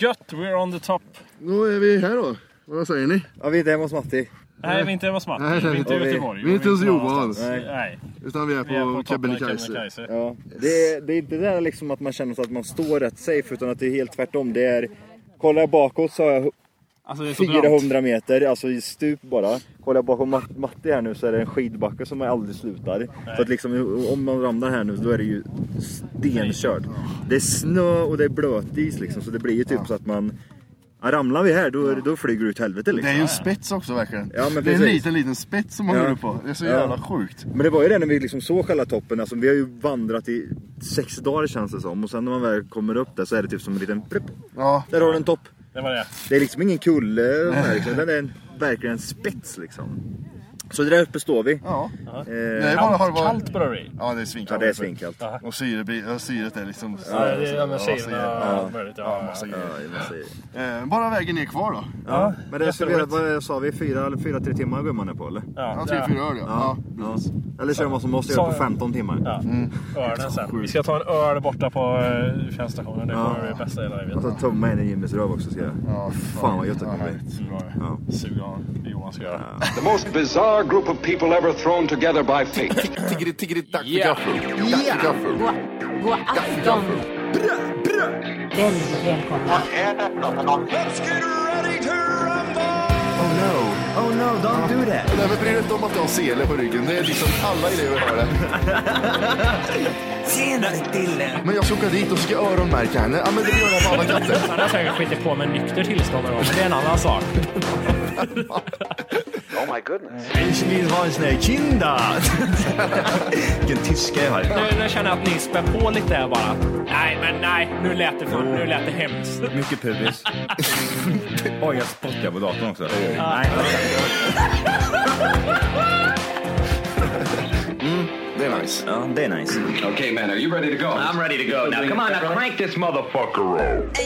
Gött, we're on the top. Då är vi här då. Vad säger ni? Ja, vi är inte hemma hos Matti. Nej, vi är inte hemma hos Matti. Nej, Vi är inte i vi- Göteborg. vi är inte hos Johan. Nej. Nej. Utan vi är Vi är på på toppen av Kebnekaise. Kebnekaise. Ja. Det, är, det är inte det där liksom att man känner så att man står rätt safe utan att det är helt tvärtom. Det är, kollar jag bakåt så har jag Alltså det är så brant. 400 meter, alltså i stup bara. Kollar jag bakom Matt- Matti här nu så är det en skidbacke som aldrig slutar. Så att liksom om man ramlar här nu då är det ju stenkört. Det är snö och det är blötis liksom så det blir ju typ så att man... Ja, ramlar vi här då, då flyger det ut helvete Det liksom. är ju en spets också verkligen. Ja, det är en liten, liten spets som man Ja. går upp på. Det är så Ja. jävla sjukt. Men det var ju det när vi liksom såg själva toppen, alltså, vi har ju vandrat i sex dagar känns det som. Och sen när man väl kommer upp där så är det typ som en liten. Ja. Där har du en topp. Det var det. Det är liksom ingen kulle här, utan det är en, verkligen en spets liksom. Så där uppe står vi. Ja. Eh, Nej, bara, har bara... Kallt börjar det bli. Ja, det är ja, svinkallt. det är svinkallt. Och syret, blir- ja, syret är liksom... Ja, det är ja, så syrorna och allt möjligt. Ja, Ja, massa Ja, grejer. Eh, bara vägen ner kvar då. ja, men det ska vi, jätteroligt. vad sa vi? Fyra, eller fyra, tre timmar gumman är på eller? Ja, ja, tre, ja. fyra öl ja. ja. Ja. Eller kör man som måste göra på 15 timmar. Ja. Ölen sen. Vi ska ta en öl borta på uh, fjärrstationen. Det kommer bli det bästa i hela Och livet. så tumma in i Jimmys röv också ska jag. Ja, Fan vad gött det Ja, kommer bli. Så det. Ja. Suga av det Johan ska göra. The most bizarre group of people ever thrown together by fate. Tiggeri, tiggeri, dack för gaffel. Dack för gaffel. God afton! Väldigt välkomna. Oh no, oh no, don't do that. Nej men bry dig inte om att du har sele på ryggen. Det är liksom alla elever har det. Tjenare Dille! Men jag ska åka dit och ska öronmärka henne. Ja men det gör jag på alla katter. Han har säkert skitit på med nykter tillstånd men det är en annan sak. Ich vill ha en sån här kinda! Vilken tyska jag har. Nu, nu känner jag att ni spär på lite här bara. Nej, men nej. Nu lät det, fan, nu lät det hemskt. Mycket pubis. Oj, jag spottar på datorn också. Nej. Det är nice. Ja, det är nice. Okay, man, are you ready to go? I'm ready to go now. Come on, now crank this motherfucker up.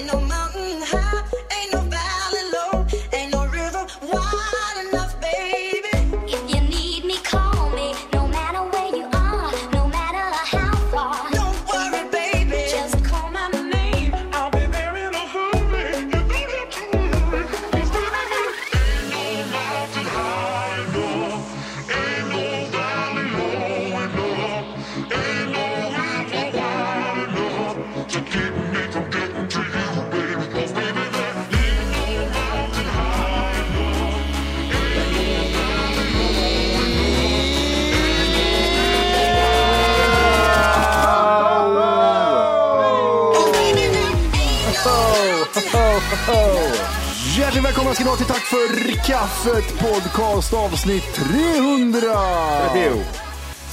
För kaffet podcast avsnitt 300!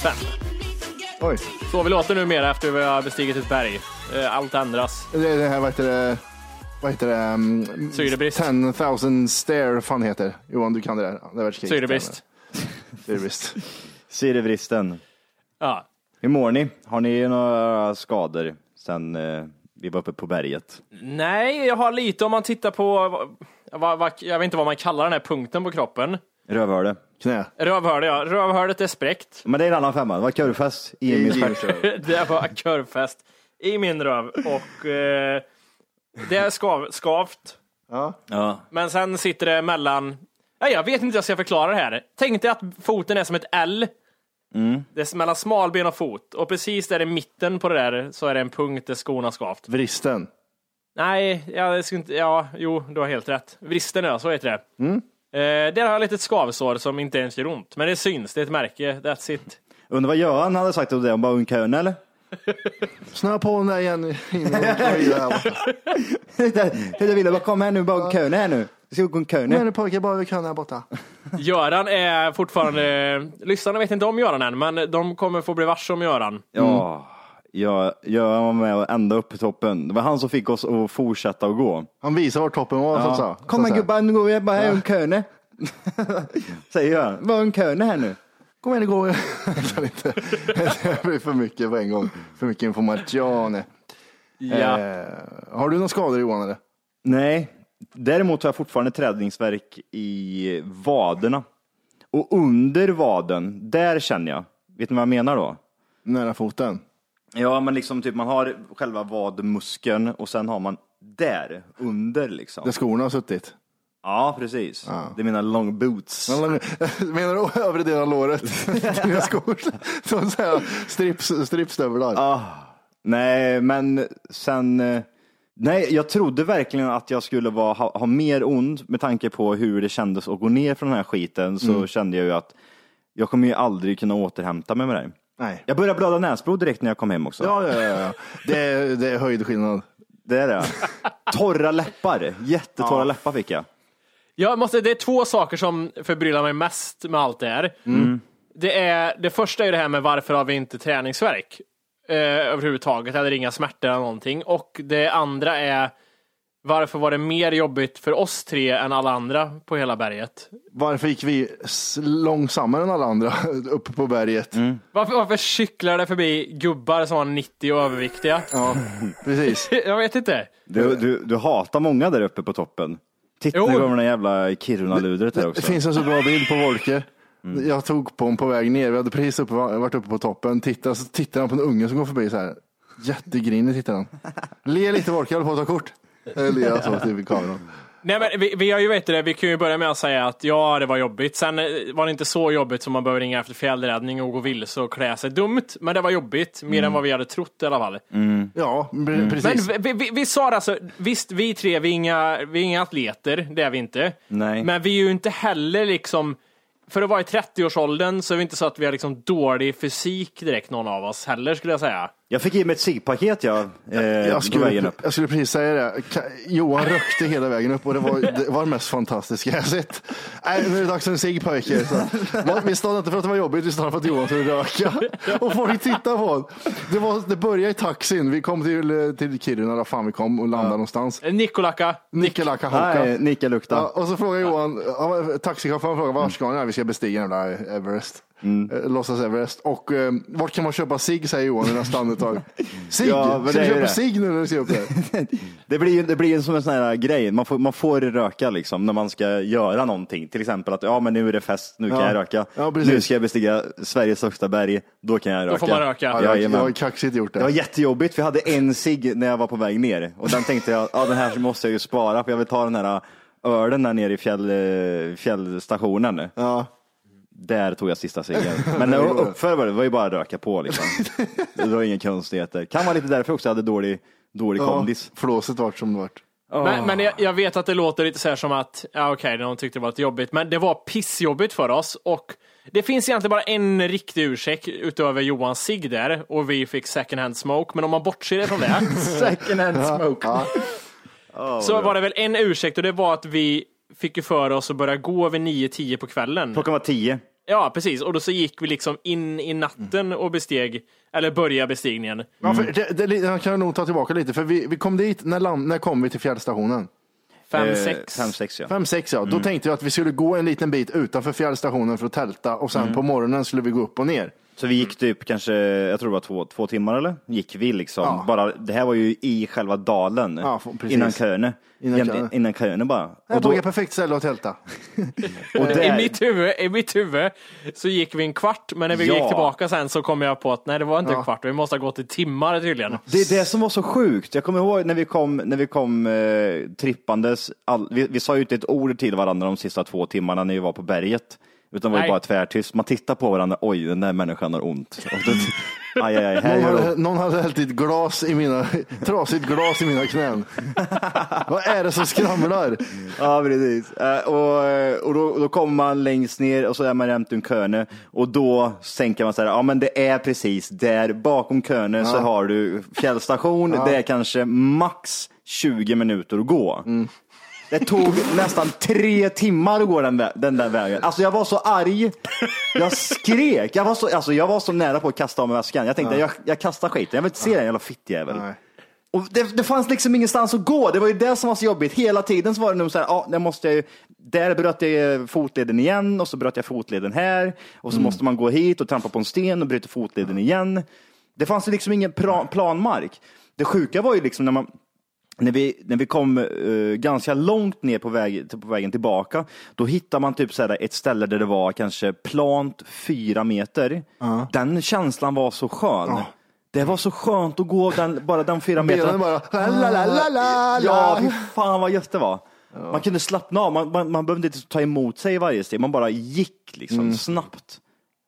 Fem. Oj, Så vi låter numera efter vi har bestigit ett berg. Eh, Allt ändras. det det här vad heter det? Vad heter det? Um, Syrebrist. 10,000 stair fan heter. Johan du kan det där. Det är världskriget. Syrebrist. Syrebrist. Syrebristen. Ja. Hur mår ni? Har ni några skador sen eh, vi var uppe på berget? Nej, jag har lite om man tittar på, vad, vad, jag vet inte vad man kallar den här punkten på kroppen. Rövhåle? Knä. Rövhålet, ja. Rövhålet är spräckt. Men det är en annan femma. Det var kurvfest i min stjärt. det var kurvfest i min röv och eh, det är skav, skavt. Ja. Men sen sitter det mellan, ja, jag vet inte hur jag ska förklara det här. Tänk dig att foten är som ett L. Det är mellan smalben och fot. Och precis där i mitten på det där så är det en punkt där skorna skavt. Vristen. Nej, ja, det skulle inte, ja, jo, du har helt rätt. Vristen, så heter det. Mm. Eh, där har jag lite skavsår som inte ens gör ont. Men det syns, det är ett märke. That's it. Undrar vad Göran hade sagt om det, om bara en kön eller? Snöa på den där igen. Jag ville bara kom här nu, bara kön här nu. Vi ska gå en kön Kom igen nu pojkar, bara vi kan här borta. Göran är fortfarande, lyssnarna vet inte om Göran än, men de kommer få bli varse om Göran. Ja, jag, var med och ända upp i toppen. Det var han som fick oss att fortsätta att gå. Han visar var toppen var så att säga. Kom här gubbar, nu går vi bara här en köne. Säger Göran, bara en köne här nu. Kom igen, det går. Jag kan inte. Det blir för mycket på en gång. För mycket information. Ja. Eh, har du några skador Johan? Eller? Nej, däremot har jag fortfarande trädningsverk i vaderna. Och under vaden, där känner jag. Vet ni vad jag menar då? Nära foten? Ja, men liksom typ man har själva vadmuskeln och sen har man där under liksom. Där skorna har suttit? Ja, precis. Det är mina long boots. Menar du övre delen av låret? Dina skor? Som så här strips, stripstövlar? Ah, nej, men sen... eh, Nej, jag trodde verkligen att jag skulle vara, ha, ha mer ont med tanke på hur det kändes att gå ner från den här skiten. Så Mm. kände jag ju att jag kommer ju aldrig kunna återhämta mig med det. Nej. Jag började blöda näsblod direkt när jag kom hem också. Ja, ja, ja. ja. Det, är, det är höjdskillnad. Det är det. Torra läppar. Jättetorra Ja. läppar fick jag. Jag måste, det är två saker som förbryllar mig mest med allt det här. Mm. Det, är, det första är det här med varför har vi inte träningsverk eh, överhuvudtaget, eller inga smärtor eller någonting. Och det andra är varför var det mer jobbigt för oss tre än alla andra på hela berget? Varför gick vi långsammare än alla andra uppe på berget? Varför, varför cyklar det förbi gubbar som var 90 och överviktiga? Ja, precis. Jag vet inte. Du, du, du hatar många där uppe på toppen. Titta Jo. nu kommer den jävla Kiruna-ludret här Det också. finns en så bra bild på Volker. Jag tog på honom på väg ner. Vi hade precis uppe, varit uppe på toppen. Tittade, så tittar han på en unge som går förbi så här. Jättegrinig tittar han. Le lite Volker, jag håller på att ta kort. Jag ler så typ i kameran. Nej, men vi, vi har ju vet det, vi kan ju börja med att säga att ja, det var jobbigt. Sen eh, var det inte så jobbigt som man behöver ringa efter fjällräddning och gå vilse och klä sig dumt. Men det var jobbigt, mer än vad vi hade trott i alla fall. Ja, pre- precis. Men vi, vi, vi sa det alltså, visst vi tre, vi är inga, vi är inga atleter, det är vi inte. Nej. Men vi är ju inte heller liksom, för att vara i 30-årsåldern så är vi inte så att vi har liksom dålig fysik direkt någon av oss heller skulle jag säga. Jag fick i mig ett ciggpaket jag, eh, Jag på skulle, vägen upp. jag skulle precis säga det. Johan rökte hela vägen upp och det var det, var det mest fantastiska jag sett. Nej, nu är det dags för en cigg pojke. Vi stannade inte för att det var jobbigt, vi stannade för att Johan skulle röka. Och folk tittade på honom. Det, var, det började i taxin. Vi kom till, eh, till Kiruna, där fan vi kom och landade någonstans. Nikolaka. Nickelacka Honka. Nej. Ja, och så frågar Johan, ja, taxichauffören frågar var ska ni? Ja, Vi ska bestiga den där Everest. Eh, Låtsas Everest. Och eh, vart kan man köpa cigg säger Johan i nästa andetag. Cigg? Ja, men ska det du är köpa det. cigg nu när du ska upp där? Det blir, ju- det blir ju som en sån här grej, man får, man får röka liksom när man ska göra någonting. Till exempel att ja men nu är det fest, nu kan Ja. jag röka. Ja, precis. nu ska jag bestiga Sveriges högsta berg, då kan jag röka. får man röka. Ja, det var- det Jajamän. var kaxigt gjort Det var det. jättejobbigt, för jag hade en cigg när jag var på väg ner. Och den tänkte jag, ja den här måste jag ju spara, för jag vill ta den här ölen där nere i fjäll, eh, fjällstationen. Ja. Där tog jag sista ciggen. Men när jag var uppför var det, var ju bara att röka på liksom. Det var inga konstigheter. Kan vara lite därför också jag hade dålig, dålig Ja, kondis. flåset vart som det vart. Men, men jag, jag vet att det låter lite så här som att, ja okej, de tyckte det var lite jobbigt, men det var pissjobbigt för oss och det finns egentligen bara en riktig ursäkt utöver Johans sig där och vi fick second hand smoke, men om man bortser ifrån det Second hand smoke. så var det väl en ursäkt och det var att vi fick ju för oss att börja gå vid 9-10 på kvällen. Klockan var tio. Ja, precis. Och då så gick vi liksom in i natten och besteg, eller började bestigningen. Ja, för det, det, jag kan nog ta tillbaka lite, för vi, vi kom dit, när, land, när kom vi till fjällstationen? Fem, Eh, sex. Fem, sex ja. Fem, sex ja. Då tänkte jag att vi skulle gå en liten bit utanför fjällstationen för att tälta och sen på morgonen skulle vi gå upp och ner. Så vi gick typ kanske, jag tror det var två, två timmar eller? Gick vi liksom. Ja. Bara, det här var ju i själva dalen. Ja, precis. innan Köne. Innan Köne. innan Köne bara. Och tog då, jag perfekt ställe att tälta. och I där, mitt, huvud, I mitt huvud så gick vi en kvart, men när vi Ja. gick tillbaka sen så kom jag på att nej, det var inte Ja. en kvart, vi måste ha gått i timmar tydligen. det är det som var så sjukt. Jag kommer ihåg när vi kom, när vi kom eh, trippandes. All, vi, vi sa ju inte ett ord till varandra de sista två timmarna när vi var på berget. Utan det var ju Nej. bara tvärtyst. Man tittar på varandra, oj den där människan har ont. Och då, aj, aj, aj, här Någon gör hade, någon hade hällt i ett glas i mina, trasigt glas i mina knän. Vad är det som skramlar? Ja, precis. Eh, Och, eh, och då, då kommer man längst ner och så är man jämt en köne och då tänker man så här, ja men det är precis där bakom köne så har du fjällstation, det är kanske max 20 minuter att gå. Det tog nästan tre timmar att gå den, vä- den där vägen. Alltså jag var så arg. Jag skrek. Jag var så, alltså, jag var så nära på att kasta av mig väskan. Jag tänkte, jag, jag kastar skiten. Jag vill inte se den jävla fittjävel. Nej. Och det, det fanns liksom ingenstans att gå. Det var ju det som var så jobbigt. Hela tiden så var det nog så här, ja, det måste jag ju, där bröt jag fotleden igen och så bröt jag fotleden här och så måste man gå hit och trampa på en sten och bryta fotleden igen. Det fanns ju liksom ingen pra, planmark. Det sjuka var ju liksom när man när vi, när vi kom eh, ganska långt ner på, väg, på vägen tillbaka, då hittar man typ så ett ställe där det var kanske plant fyra meter. Den känslan var så skön. Det var så skönt att gå den, bara den fyra bara, la, Ja, fy fan vad gött det var. Man kunde slappna av, man, man, man behövde inte ta emot sig i varje steg, man bara gick liksom Mm. snabbt.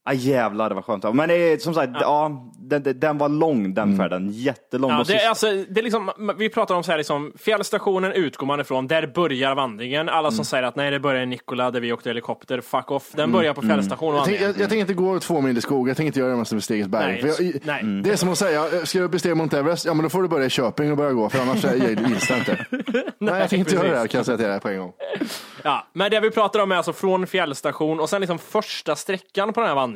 Ah, jävlar det var skönt. Men det är, som sagt, ja. den, den- den var lång den färden, jättelång. Ja, det, är alltså, det är liksom, vi pratar om så här, liksom, fjällstationen utgår man ifrån, där börjar vandringen. Alla som säger att nej, det börjar i Nikola där vi åkte helikopter, fuck off. Den börjar på fjällstationen. Jag, tänk, jag, jag tänker inte gå två mil i skog, jag tänker inte göra det mesta med Stegets berg. Nej, För jag, nej. Mm. Det är som att säga, ska du bestiga Mount Everest? Ja men då får du börja i Köping och börja gå, för annars är- gills det inte. Nej, jag tänker inte göra det här, kan jag säga till dig på en gång. Ja, men det vi pratar om är alltså från fjällstation och sen liksom första sträckan på den här vandringen.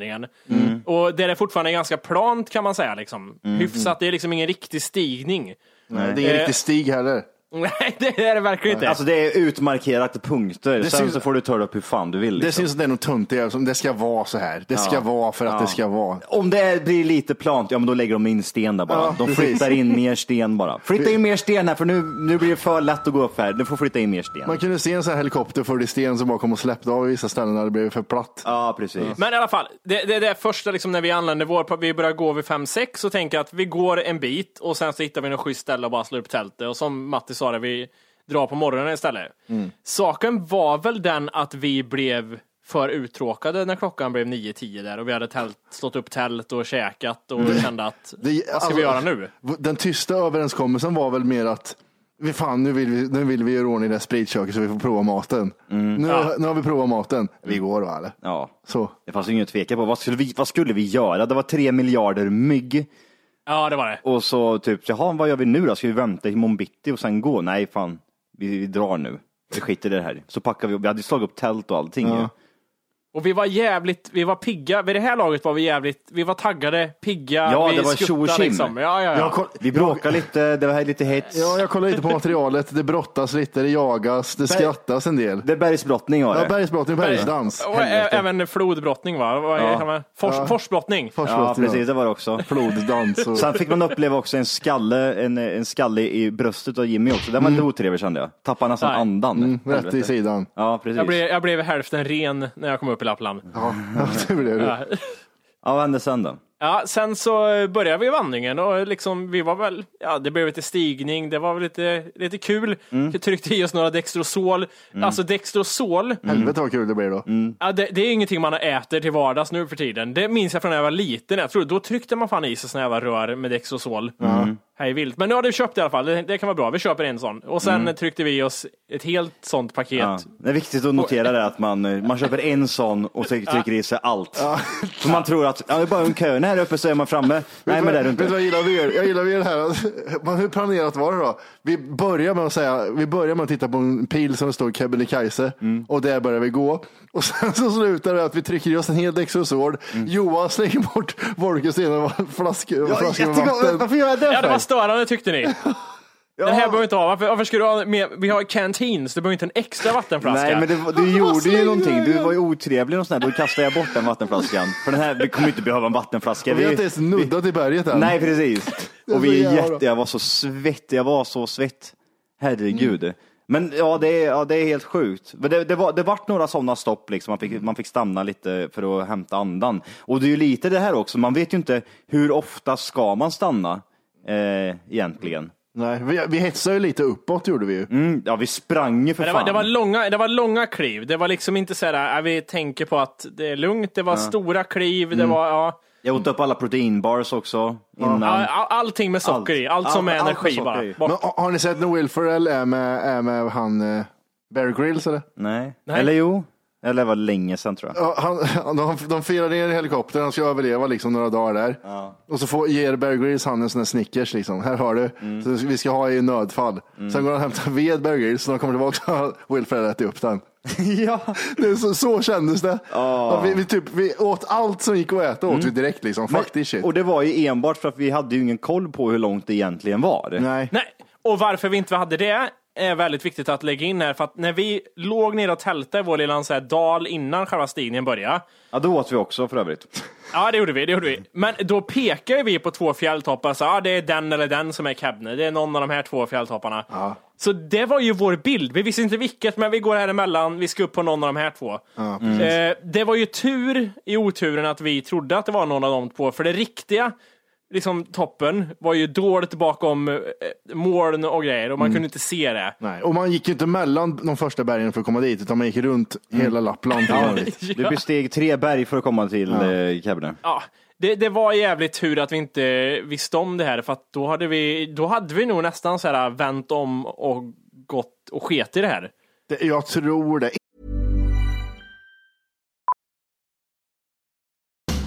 Mm. Och där det fortfarande är ganska plant kan man säga. Liksom. Hyfsat, det är liksom ingen riktig stigning. Nej, det är ingen Eh, riktig stig heller. Nej, det är det verkligen inte. Alltså det är utmarkerat punkter, Det sen syns- så får du ta det upp hur fan du vill. Det Liksom. syns att det är något det, som det ska vara så här. Det ska Ja. vara för att Ja. det ska vara. Om det är- blir lite plant, ja men då lägger de in sten där bara. Ja, de precis. flyttar in mer sten bara. Flytta in mer sten här för nu, nu blir det för lätt att gå upp här. Du får flytta in mer sten. Man kunde se en sån här helikopter för i sten som bara kom och släppte av i vissa ställen när det blev för platt. Ja, precis. Men i alla fall, det, det, det är första liksom när vi anländer vår, vi börjar gå vid 5-6 så tänker jag att vi går en bit och sen så hittar vi något schysst ställe och bara slår upp tältet och som Matti sa det, vi drar på morgonen istället. Saken var väl den att vi blev för uttråkade när klockan blev 9-10 där och vi hade tält, slått upp tält och käkat och kände att Det- vad ska vi göra nu? Den tysta överenskommelsen var väl mer att vi fan, nu vill vi, nu vill vi göra ordning det här spritköket så vi får prova maten. Nu, Ja. nu har vi provat maten. Vi går va eller? Ja, Så. det fanns ingen tvekan på. Vad skulle, vi, vad skulle vi göra? Det var tre miljarder mygg. Ja, det var det. Och så typ, jaha, vad gör vi nu då? Ska vi vänta imorgon bitti och sen gå? Nej, fan, vi, vi drar nu. Vi skiter i det här. Så packar vi vi hade slagit upp tält och allting ju. Och vi var jävligt, vi var pigga. Vid det här laget var vi jävligt, vi var taggade, pigga. Ja, vi det var tjo och skuttade tjim. liksom. Ja, ja, ja. Jag koll- Vi bråkade lite, det var lite hets. Ja, jag kollade lite på materialet. Det brottas lite, det jagas, det skrattas en del. Det är bergsbrottning var det. Ja, bergsbrottning, bergsdans. Och ä- även flodbrottning va? Vad är det? Fors, Forsbrottning. Ja, Forsbrottning, precis, det var det också. Floddans. Och... Sen fick man uppleva också en skalle, en, en skalle i bröstet av Jimmy också. Den var lite otrevlig kände jag. Tappade nästan Nej. andan. Mm, rätt Helvete. i sidan. Ja, precis. Jag blev, jag blev hälften ren när jag kom upp i Lappland. Ja, det blev det. Ja. Ja, vad hände sen då? Ja, sen så började vi vandringen och liksom, vi var väl, ja det blev lite stigning, det var väl lite, lite kul. Vi tryckte i oss några Dextrosol. Alltså Dextrosol, Helvete vad kul det blir då. ja, det, det är ingenting man äter till vardags nu för tiden. Det minns jag från när jag var liten. Jag tror, då tryckte man fan i sig såna jävla rör med Dextrosol. Hej vilt. Men nu har du köpt i alla fall, det, det kan vara bra. Vi köper en sån. Och sen tryckte vi oss ett helt sånt paket. Ja. Det är viktigt att notera det att man, eh, man köper en sån och trycker trycker i sig allt. För man tror att, ja, det är bara en kö här uppe så är man framme. Nej, men det är du Vet du inte. vad jag gillar med er? Jag gillar med er här. Hur planerat var det då? Vi börjar med att säga, vi börjar med att titta på en pil som står Kebnekaise Mm. och där börjar vi gå. Och sen så slutar det att vi trycker i oss en hel Dextrosol. Johan slänger bort Volkes ena flaska, flaska med vatten. Varför gör jag det Ja, det för? Störande tyckte ni. Den här behöver inte ha. Varför, varför ska du ha med, vi har canteens, du behöver inte en extra vattenflaska. Nej, men det, du gjorde ju någonting. Du var ju otrevlig och sånt där. Då kastade jag bort den vattenflaskan. För den här, vi kommer inte behöva en vattenflaska. Vi har inte ens nuddat i berget än. Nej, precis. Och vi är jätte, jag var så svettig, jag var så svett. Herregud. Men ja det, är, ja, det är helt sjukt. Men det, det, var, det vart några sådana stopp, liksom. man, fick, man fick stanna lite för att hämta andan. Och det är ju lite det här också, man vet ju inte hur ofta ska man stanna eh, egentligen. Nej, vi, vi hetsade ju lite uppåt gjorde vi ju. Mm, ja, vi sprang ju för Men det, var, fan. det, var långa, det var långa kliv. Det var liksom inte så här, äh, vi tänker på att det är lugnt. Det var stora kliv. Det var, ja, Jag åt upp alla proteinbars också innan. all, allting med socker i. Allt som Allt- är allt med energi socker bara. i. Bort. Men, har har ni sett när Will Ferrell är med, är med han eh, Bear Grylls eller? Nej. Nej. Eller jo. Eller det var länge sedan tror jag. Ja, han, de, de firar ner i helikoptern, han ska överleva liksom några dagar där. Och så får, ger Bear Grylls han en sån här Snickers liksom. Här har du, så vi ska ha i nödfall. Sen går han och hämtar ved Bear Grylls, och när de kommer tillbaka Will Ferrell ätit upp den. ja. Det är så, så kändes det. Ja, vi, vi, typ, vi åt allt som gick att äta åt vi direkt liksom. Fuck this shit. Och det var ju enbart för att vi hade ju ingen koll på hur långt det egentligen var. Nej. Nej, och varför vi inte hade det är väldigt viktigt att lägga in här. För att när vi låg nere och tältade i vår lilla så här, dal innan själva stigningen började. Ja, då åt vi också för övrigt. Ja, det gjorde vi. Det gjorde vi. Men då pekade vi på två fjälltoppar. Så, ah, det är den eller den som är Kebne. Det är någon av de här två fjälltopparna. Så det var ju vår bild. Vi visste inte vilket, men vi går här emellan. Vi ska upp på någon av de här två. Eh, det var ju tur i oturen att vi trodde att det var någon av de två. För det riktiga liksom, toppen var ju dåligt bakom eh, moln och grejer och man kunde inte se det. Nej. Och man gick ju inte mellan de första bergen för att komma dit, utan man gick runt hela Lappland. dit. Vi besteg tre berg för att komma till eh, Kebne. Ja, det, det var jävligt tur att vi inte visste om det här för att då hade vi, då hade vi nog nästan så här vänt om och gått och sket i det här. Det, jag tror det.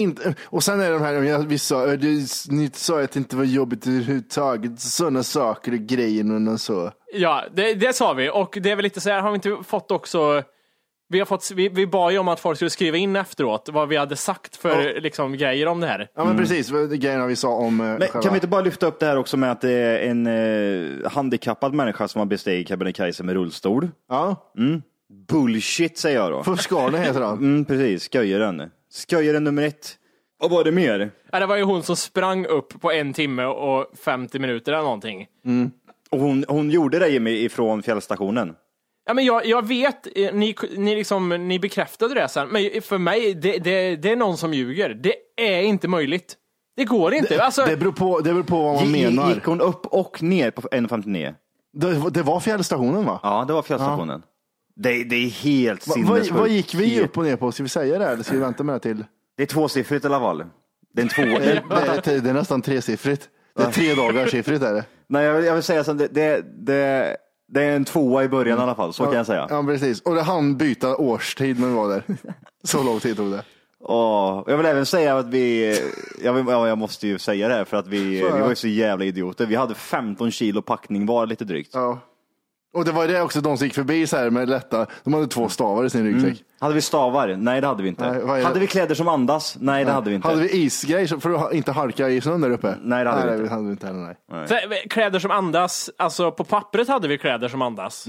Inte, och sen är det de här, jag- vi sa, du, ni sa att det inte var jobbigt överhuvudtaget. Sådana saker och grejer och så. Ja, det, det sa vi och det är väl lite så här, har vi inte fått också vi, har fått, vi, vi bad ju om att folk skulle skriva in efteråt vad vi hade sagt för liksom, grejer om det här. Ja men precis, vad- grejerna vi sa om eh, Men själva- kan vi inte bara lyfta upp det här också med att det är en eh, handikappad människa som har bestigit Kebnekaise med rullstol? Ja. Mm. Bullshit säger jag då. Fuskarne heter han. Mm, precis, sköjaren. Sköjaren nummer ett. Vad var det mer? Ja, det var ju hon som sprang upp på en timme och 50 minuter eller någonting. Och hon, hon gjorde det Jimmy ifrån fjällstationen. Ja, men jag, jag vet, eh, ni, ni, liksom, ni bekräftade det sen, men för mig, det, det, det är någon som ljuger. Det är inte möjligt. Det går inte. Alltså, Det beror på, det beror på vad man menar. Gick hon upp och ner på 1,59? Det, det var fjällstationen va? Ja, det var fjällstationen. Det, det är helt Va, vad, sinnessjukt. vad gick vi upp och ner på? Ska vi säga det här, eller ska vi vänta med det till? Det är tvåsiffrigt i alla fall. Det är en två... Det, det, det är nästan tresiffrigt. Det är tre dagars siffrigt är det. Nej, jag jag vill säga så det, det, det, det är en tvåa i början i alla fall, så kan jag säga. Ja precis, och det hann byta årstid när vi var där. Så lång tid tog det. Och jag vill även säga att vi, jag, vill, ja, jag måste ju säga det här för att vi, är vi var ju så jävla idioter. Vi hade 15 kilo packning var lite drygt. Ja. Och det var det också, de som gick förbi så här med lätta, de hade två stavar i sin ryggsäck. Hade vi stavar? Nej, det hade vi inte. Nej, hade vi kläder som andas? Nej, det hade vi inte. Hade vi isgrej så- för att inte halka i snön där uppe? Nej, det hade vi nej, inte. det hade vi inte heller. Nej. så, eh, kläder som andas, alltså på pappret hade vi kläder som andas.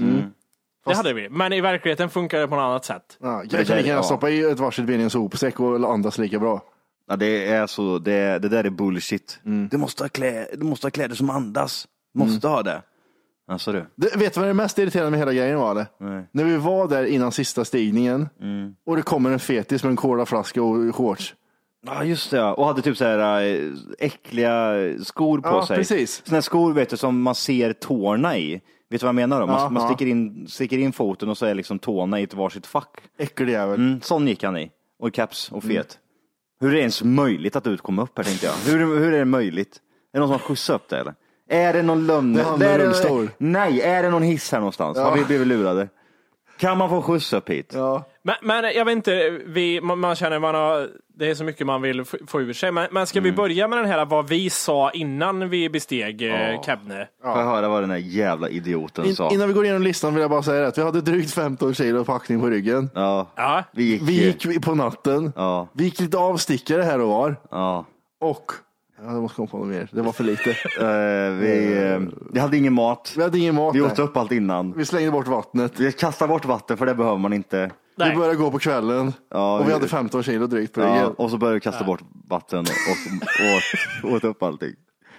Det hade vi, men i verkligheten funkar det på något annat sätt. Ja, Det jag kan ja. stoppa i ett varsitt ben i en sopsäck och andas lika bra. Ja, det är så, det, det där är bullshit. Du, måste ha klä, du måste ha kläder som andas. Måste ha det. Alltså du. Det, vet du vad det mest irriterande med hela grejen var? Det? Nej. När vi var där innan sista stigningen och det kommer en fetis med en colaflaska och shorts. Ja just det, ja. och hade typ så här äh, äckliga skor på Ja, sig. precis. Såna här skor vet du som man ser tårna i. Vet du vad jag menar då? Man, Ja, man ja. sticker, in, sticker in foten och så är liksom tårna i ett varsitt fack. Äcklig jävel. Mm, sån gick han i. Och caps och fet. Hur är det ens möjligt att ut kom upp här tänkte jag. Hur, hur är det möjligt? det någon som har skjutsat upp det eller? Är det någon lögn? Det är han med är rullstol. Nej, är det någon hiss här någonstans? Ja. Har vi blivit lurade? Kan man få skjuts upp hit? Ja. Men, men jag vet inte, vi, man, man känner man har, det är så mycket man vill få ur sig. Men, men ska vi börja med den här vad vi sa innan vi besteg eh, Kebne? Får jag höra vad den här jävla idioten In, sa? innan vi går igenom listan vill jag bara säga att vi hade drygt 15 kilo packning på ryggen. Ja, Ja. vi gick... Vi gick på natten. Ja, Vi gick lite avstickare här och var. ja. Och, ja, jag måste komma på något mer. Det var för lite. Eh, vi, eh, vi hade ingen mat. Vi hade ingen mat. Vi åt upp allt innan. Vi slängde bort vattnet. Vi kastade bort vatten för det behöver man inte. Nej. Vi började gå på kvällen. Ja, och vi vi- hade 15 kilo drygt på Ja, ryggen. och så började vi kasta bort vatten och, och åt, åt upp allting.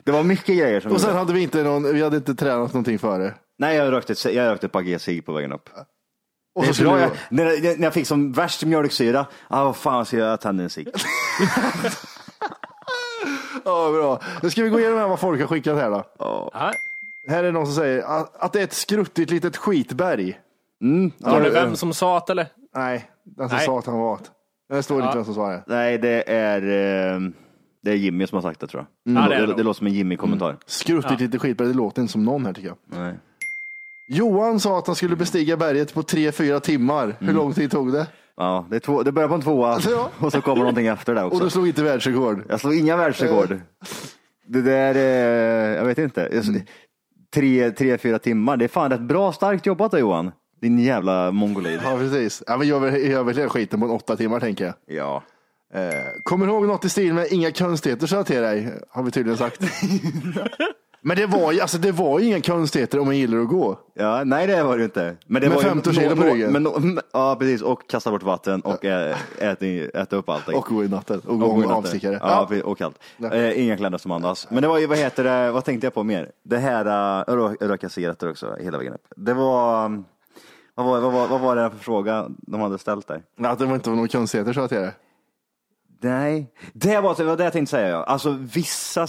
Det var mycket grejer som Och sen gjorde- hade vi inte någon, vi hade inte tränat någonting före. Nej, jag rökte, ett- jag rökte ett par G på vägen upp. Och Det så är skulle bra, vi, jag, när, när jag fick som värst mjölksyra, ah, vad fan ska jag tända en cigg? ja, bra. Nu ska vi gå igenom här vad folk har skickat här då. Ja. Här är någon som säger att, att det är ett skruttigt litet skitberg. Var det vem som sa det eller? Nej, den som Nej. sa att han var att. Det står inte vem som sa det. Nej, det är, eh, det är Jimmy som har sagt det tror jag. Ja, det är det, det det, låter som en Jimmy-kommentar. Skruttigt litet skitberg, det låter inte som någon här tycker jag. Nej. Johan sa att han skulle bestiga berget på tre fyra timmar. Hur lång tid tog det? Ja, det, är två, det börjar på en tvåa Ja. och så kommer någonting efter det Och också. du slog inte världsrekord. Jag slog inga världsrekord. Det där, eh, jag vet inte. Jag- Tre, tre, fyra timmar, det är fan rätt bra starkt jobbat då Johan. Din jävla mongolid. Ja, precis. Ja, men väl hela skiten på en åtta timmar tänker jag. Ja. Eh, kommer ihåg något i stil med inga konstigheter sa jag till dig, har vi tydligen sagt. Men det var ju alltså, det var ju inga konstigheter om man gillar att gå. Ja, nej det var det inte. Men det Med var ju 15 kilo nå- på nå- ryggen. Men, nå- ja, precis. Och kasta bort vatten och ä, äta, äta upp allting. Och gå i natten. Och gå med avstickare. Ja, precis, och kallt. Eh, inga kläder som andas. Men det var ju, vad heter det, vad tänkte jag på mer? Det här, uh, rö- röka cigaretter också hela vägen upp. Det var, um, vad var, vad var, vad var det för fråga de hade ställt där? Att det var inte några konstigheter sa jag till dig. Nej, det var, det var det jag tänkte säga. Ja. Alltså vissa,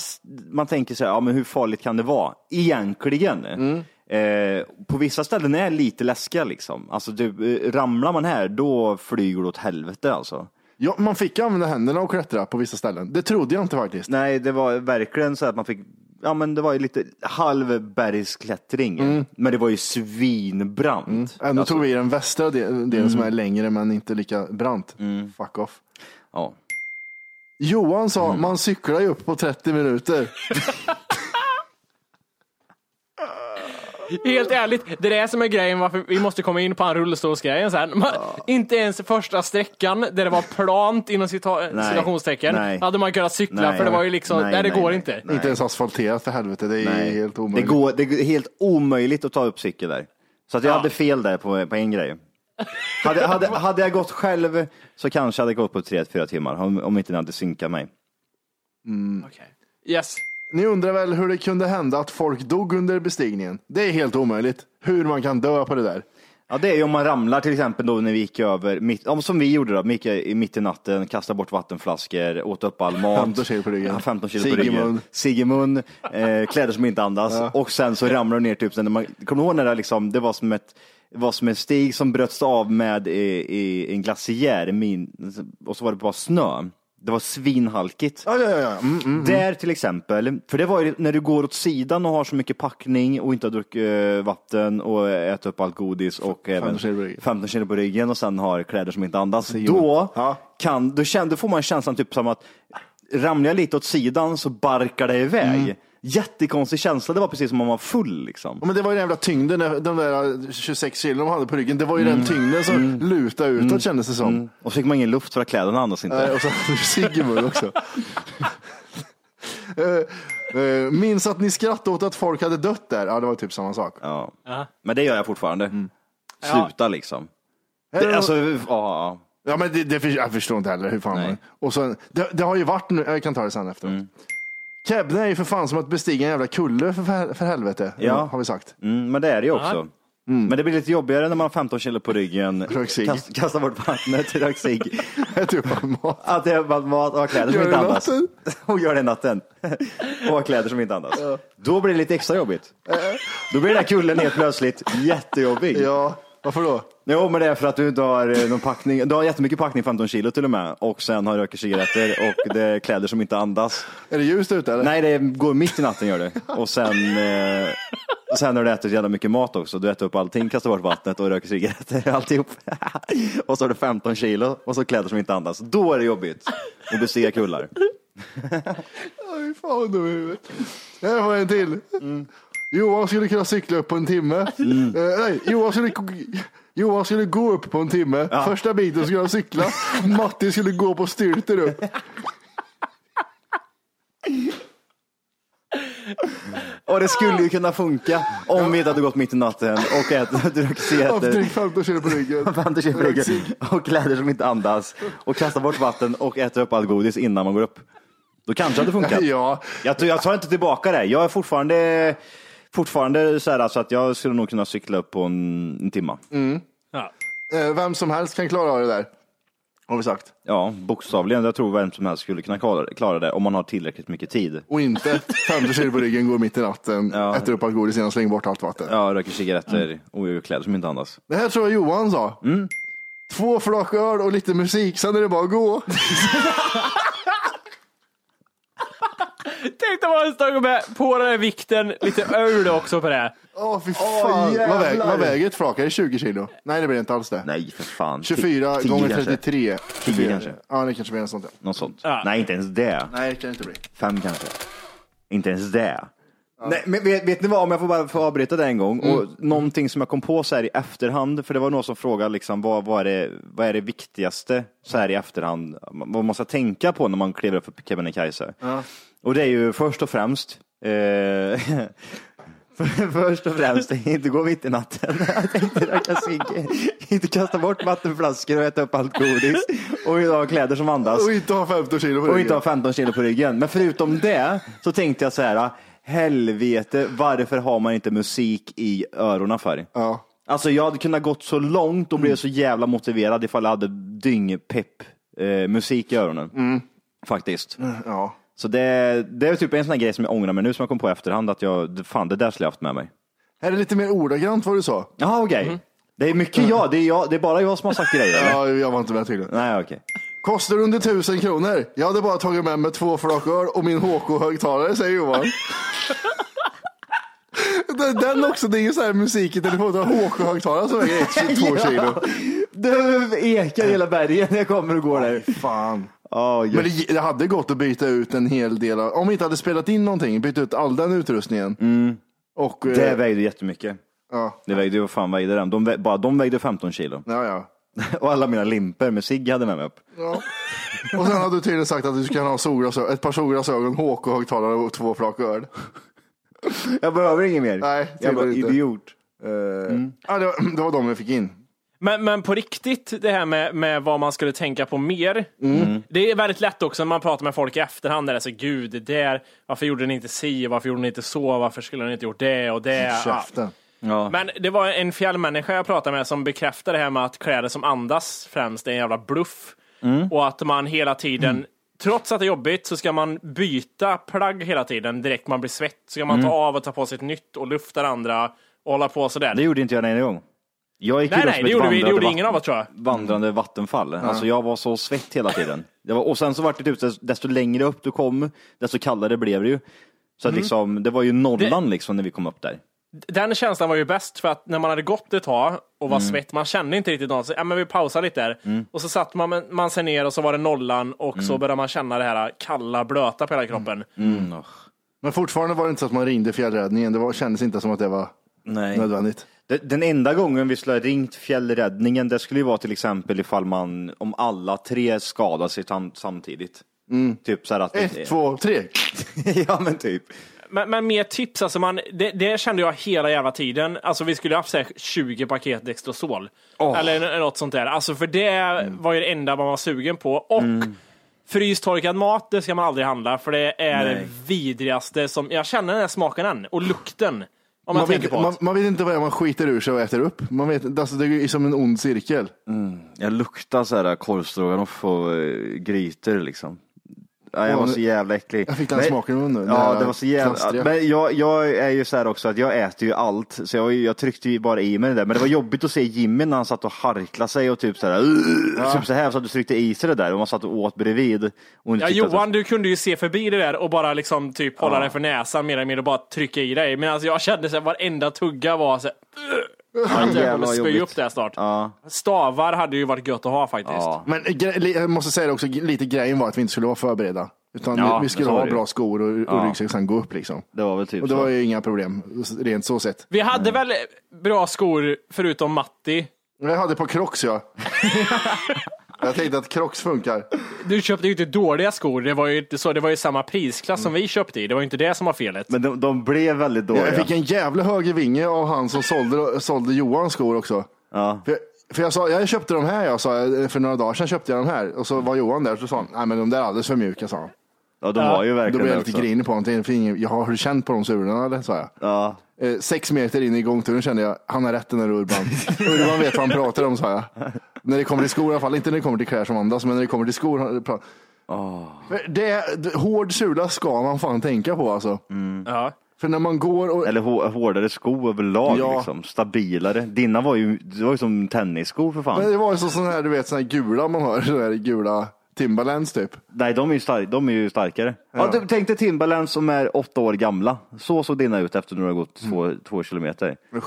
man tänker sig, ja men hur farligt kan det vara? Egentligen. Eh, på vissa ställen är det lite läskiga liksom. Alltså du, eh, ramlar man här, då flyger du åt helvete alltså. Ja, man fick använda händerna och klättra på vissa ställen. Det trodde jag inte faktiskt. Nej, det var verkligen så att man fick, ja men det var ju lite halv bergsklättring. Men det var ju svinbrant. Ändå Alltså, tog vi den västra de- delen som är längre men inte lika brant. Fuck off. ja. Johan sa, man cyklar ju upp på 30 minuter. Helt ärligt, det är det som är grejen varför vi måste komma in på en rullstolsgrejen sen. Man, Inte ens första sträckan där det var plant inom cita- Nej. citationstecken Nej. hade man kunnat cykla Nej. för det var ju liksom, nej, Nej, det nej, går nej. inte. Inte ens asfalterat för helvete, det är Nej. helt Det, omöjligt. går, det är helt omöjligt att ta upp cykel där. Så att jag hade fel där på, på en grej. Hade, hade, hade jag gått själv så kanske jag hade gått på tre, fyra timmar om, om inte ni hade synkat mig. Yes. Ni undrar väl hur det kunde hända att folk dog under bestigningen? Det är helt omöjligt. Hur man kan dö på det där. Ja, det är ju om man ramlar till exempel då när vi gick över, mitt, om, som vi gjorde då, mitt i, mitt i natten, kastade bort vattenflaskor, åt upp all mat. 15 kilo på ryggen. Ja, 15 kilo på ryggen. mun, eh, kläder som inte andas och sen så ramlar du ner typ, sen när man, kommer du ihåg när det, liksom, det var som ett var som en stig som bröts av med i, i en glaciär min, och så var det bara snö. Det var svinhalkigt. Ja, ja, ja. ja. Mm, mm. Där till exempel, för det var ju när du går åt sidan och har så mycket packning och inte har druckit eh, vatten och ätit upp allt godis och även kilo på ryggen. 15 kilo på ryggen och sen har kläder som inte andas. Då, kan, då, känner, då får man känslan typ som att ramlar jag lite åt sidan så barkar det iväg. Mm. Jättekonstig känsla, det var precis som om man var full liksom. Ja, Men det var ju den jävla tyngden, de där 26 kilo de hade på ryggen. Det var ju den tyngden som lutade utåt kändes det som. Mm. Och så fick man ingen luft för att kläderna andas inte. Eh, och så hade mun också. Eh, eh, minns att ni skrattade åt att folk hade dött där. Ja, det var typ samma sak. Ja. Ja. Men det gör jag fortfarande. Sluta liksom. Är det alltså, ja, ja. Ja, men det, det, jag förstår inte heller hur fan Nej. man... Och så, det, det har ju varit nu, jag kan ta det sen efteråt. Kebne är ju för fan som att bestiga en jävla kulle för, för, helvete, Ja. har vi sagt. Mm, men det är det ju också. Men det blir lite jobbigare när man har 15 kilo på ryggen, kast, kastar bort vattnet, rök cigg, Ät upp all mat. att det är bara mat och har kläder som Gör inte det andas. natten. Och gör det natten. och har kläder som inte andas. Då blir det lite extra jobbigt. Då blir den här kullen helt plötsligt jättejobbig. Ja. Varför då? Jo, men det är för att du inte har eh, någon packning. Du har jättemycket packning, 15 kilo till och med. Och sen har röker cigaretter och det är kläder som inte andas. Är det ljust ute eller? Nej, det går mitt i natten gör det. Och sen, eh, sen har du ätit jävla mycket mat också. Du äter upp allting, kastar bort vattnet och röker cigaretter, alltihop. och så har du 15 kilo och så kläder som inte andas. Då är det jobbigt att bestiga kullar. Oj, fan vad dum i huvudet. Här var en till. Johan skulle kunna cykla upp på en timme. Eh, nej, Johan skulle, Johan skulle gå upp på en timme. Första biten skulle han cykla. Matti skulle gå på styrter upp. Och det skulle ju kunna funka om vi inte hade gått mitt i natten och ätit druckit drygt 15 kilo på ryggen. 50 kilo på ryggen och kläder som inte andas och kasta bort vatten och äta upp allt godis innan man går upp. Då kanske det hade funkat. Ja, Jag, jag tar inte tillbaka det. Jag är fortfarande, fortfarande så här alltså att jag skulle nog kunna cykla upp på en, en timma. Ja. eh, vem som helst kan klara av det där. Har vi sagt. Ja, bokstavligen. Jag tror vem som helst skulle kunna klara, klara det om man har tillräckligt mycket tid. Och inte 50 kilo på ryggen, går mitt i natten, Ja. äter upp allt godis innan slänger bort allt vatten. Ja, röker cigaretter och gör kläder som inte andas. Det här tror jag Johan sa. Två flak öl och lite musik, sen är det bara att gå. Tänk dig vad stod med på den här vikten, lite öl också på det. Åh fy fan. jävlar. vad, väger, vad väger ett flak? Är det 20 kilo? Nej det blir inte alls det. Nej, för fan. 24 Tio gånger kanske. 33. 10 kanske. Ja det kanske blir något sånt. Ja. Något sånt. Ja. Nej, inte ens det. Nej det kan det inte bli. Fem kanske. Inte ens det. Nej, men vet, vet ni vad, om jag får bara få avbryta det en gång. Och någonting som jag kom på så här i efterhand, för det var någon som frågade liksom, vad, vad, är, det, vad är det viktigaste så här i efterhand, vad man ska tänka på när man kliver upp för Kebnekaise. Och det är ju först och främst, eh, först och främst, inte gå mitt i natten, inte cigg, inte kasta bort vattenflaskor och äta upp allt godis och ha kläder som andas. Och inte ha 15 kilo på Och ryggen. inte ha 15 kilo på ryggen. Men förutom det så tänkte jag så här, helvete, varför har man inte musik i öronen för? Ja. Alltså jag hade kunnat gått så långt och blivit så jävla motiverad ifall jag hade dyngpepp eh, musik i öronen. Faktiskt. ja. Så det, det är typ en sån här grej som jag ångrar mig nu som jag kom på i efterhand att jag, fan det där skulle jag haft med mig. Här är lite mer ordagrant vad du sa. Jaha okej. Det är mycket jag, det är, jag, det är bara jag som har sagt grejer. eller? Ja, jag var inte med tydligen. Nej okej. Kostar under tusen kronor. Jag hade bara tagit med mig två flak öl och min HK-högtalare, säger Johan. Den- Den också, det är ju så här musik i telefonen, HK-högtalare som väger 1-2 kilo. Det ekar hela bergen när jag kommer och går där. Fan. Oh, Men det, det hade gått att byta ut en hel del, av, om vi inte hade spelat in någonting, byta ut all den utrustningen. Och, eh, Det vägde jättemycket. ja, Det vägde, vad fan vägde den? De, bara de vägde 15 kilo. ja, ja. Och alla mina limper med cigg hade med mig upp. ja. Och sen hade du tydligen sagt att du skulle ha solglasögon, ett par solglasögon, HK-högtalare och två flak öl. Jag behöver inget mer. Nej, jag var idiot. Eh, ja, det, var, det var de vi fick in. Men, men på riktigt, det här med, med vad man skulle tänka på mer. Det är väldigt lätt också när man pratar med folk i efterhand. Där det är så, gud, det där, varför gjorde ni inte si, varför gjorde ni inte så, varför skulle ni inte gjort det och det. Ja. Käften. Ja. Men det var en fjällmänniska jag pratade med som bekräftade det här med att kläder som andas främst är en jävla bluff. Och att man hela tiden, trots att det är jobbigt, så ska man byta plagg hela tiden direkt man blir svett. Så ska man ta av och ta på sig ett nytt och lufta det andra och hålla på sådär. Det gjorde inte jag en gång. Jag gick nej, nej, som det gjorde, vi, det vandrande gjorde ingen av oss tror jag. Vandrande vattenfall. Alltså jag var så svett hela tiden. Det var, och sen så var det typ, desto- desto längre upp du kom, desto kallare blev det ju. Så att liksom, det var ju nollan liksom när vi kom upp där. Den känslan var ju bäst för att när man hade gått ett tag och var svett, man kände inte riktigt något, så ja, men vi pausar lite där. Och så satt man, man sig ner och så var det nollan och så började man känna det här kalla, blöta på hela kroppen. Mm, åh. Men fortfarande var det inte så att man ringde fjällräddningen. Det var, kändes inte som att det var Nej. nödvändigt. Den enda gången vi skulle ha ringt fjällräddningen, det skulle ju vara till exempel ifall man, om alla tre skadar sig tam- samtidigt. Typ så här att... Ett, två, tre. ja men typ. Men, men mer tips, alltså man, det, det kände jag hela jävla tiden. Alltså vi skulle haft så här 20 paket Dextrosol. Eller något sånt där. Alltså för det var ju det enda man var sugen på. Och frystorkad mat, det ska man aldrig handla. För det är det vidrigaste som, jag känner den här smaken än. Och lukten. Om man, Man vet, man, man vet inte vad det är man skiter ur sig och äter upp. Man vet, alltså det är som en ond cirkel. Jag luktar så här korvstroganoff och eh, grytor liksom. Nej, jag var så jävla äcklig. Jag fick den Men- smaken i munnen. Ja, Den det var så jävla... Men jag, jag är ju så här också att jag äter ju allt, så jag, jag tryckte ju bara i mig det där. Men det var jobbigt att se Jimmy när han satt och harklade sig och typ så här, Ja. typ så här, så att du tryckte i sig det där och man satt och åt bredvid. Och Ja, tyckte att- Johan, du kunde ju se förbi det där och bara liksom typ hålla dig för näsan mer eller mindre och bara trycka i dig. Men alltså jag kände att varenda tugga var så här, jävlar kommer spy upp det snart. Ja. Stavar hade ju varit gött att ha faktiskt. Men gre- li- jag måste säga det också, lite grejen var att vi inte skulle vara förberedda. Utan Ja, vi, skulle ha bra skor och, och Ja. ryggsäck sen gå upp liksom. Det var väl typ Och det så. var ju inga problem, rent så sett. Vi hade väl bra skor förutom Matti. Jag hade på Crocs ja. jag tänkte att Crocs funkar. Du köpte ju inte dåliga skor, det var ju inte så, det var ju samma prisklass som vi köpte i. Det var ju inte det som var felet. Men de, de blev väldigt dåliga. Jag fick en jävla höger vinge av han som sålde, sålde Johans skor också. Ja. För, för jag sa, jag köpte de här, jag sa, för några dagar sedan köpte jag de här. Och så var Johan där och så sa han, nej men de där är alldeles för mjuka, sa han. Ja, de var ju verkligen Då blev jag lite också. grinig på honom. "För ingen- Jag har har du känt på de sulorna eller? sa jag. Ja. Eh, sex meter in i gångturen kände jag, han har rätt den där Urban. Urban vet vad han pratar om, sa jag. När det kommer till skor i alla fall, inte när det kommer till kläder som andas, men när det kommer till skor. För Det, det, hård sula ska man fan tänka på alltså. Ja. För när man går och... Eller hå- hårdare sko överlag, Ja. liksom. stabilare. Dina var ju, det var ju som tennisskor för fan. Men det var ju så sån här, du vet, sån här gula man har, sån här gula Timberlands typ. Nej, de är ju, stark, de är ju starkare. Ja. Ja. tänk dig Timberlands som är åtta år gamla. Så såg dina ut efter att du har gått två, två kilometer. Och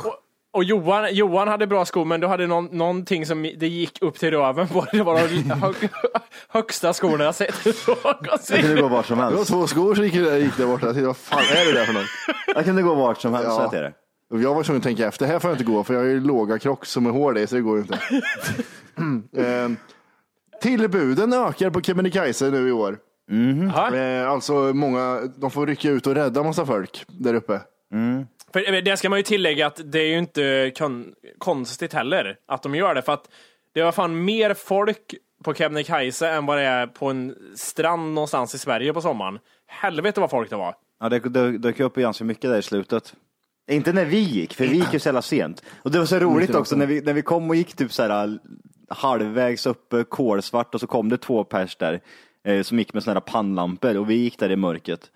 Johan, Johan hade bra skor, men du hade någon, någonting som det gick upp till röven på. Det var de hö, högsta skorna jag sett. Jag kunde gå vart som Det var helst. två skor som gick, gick där borta. Jag tänkte, vad fan är det där för något? Jag kunde gå vart som helst, Ja. så det. Och Jag var tvungen att tänka efter, här får jag inte gå för jag har ju låga krocks som är hård i så det går ju inte. eh, tillbuden ökar på Kebnekaise nu i år. Eh, alltså många, de får rycka ut och rädda massa folk där uppe. För eh, det ska man ju tillägga att det är ju inte kon, konstigt heller att de gör det, för att det var fan mer folk på Kebnekaise än vad det är på en strand någonstans i Sverige på sommaren. Helvete vad folk det var. Ja, det dök, upp ganska mycket där i slutet. Inte när vi gick, för vi gick ju så jävla sent. Och det var så roligt också när vi, när vi kom och gick typ så här halvvägs upp eh, kolsvart och så kom det två pers där eh, som gick med såna här pannlampor och vi gick där i mörkret.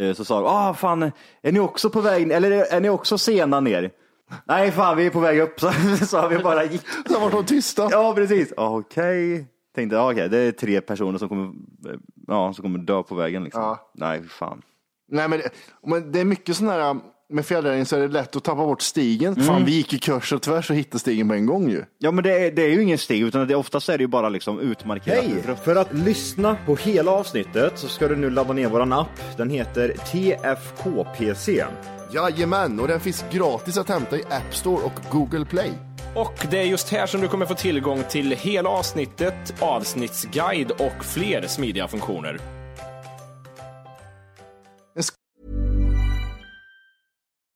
Eh, så sa de, ah fan, är ni också på väg, eller är, ni också sena ner? Nej fan, vi är på väg upp, så sa vi bara gick. Så var de tysta. Ja, precis. Okej. Tänkte, ja, okej, det är tre personer som kommer, eh, ja, som kommer dö på vägen liksom. Ja. Nej, fan. Nej men, det- men det är mycket sån här, med fjällräddning så är det lätt att tappa bort stigen. Fan vi gick ju kors och tvärs och hittade stigen på en gång ju. Ja, men det är, det är ju ingen stig, utan det, oftast är det ju bara liksom utmarkerat. Hej! För att lyssna på hela avsnittet så ska du nu ladda ner våran app. Den heter TFKPC. Jajamän, och den finns gratis att hämta i App Store och Google Play. Och det är just här som du kommer få tillgång till hela avsnittet, avsnittsguide och fler smidiga funktioner.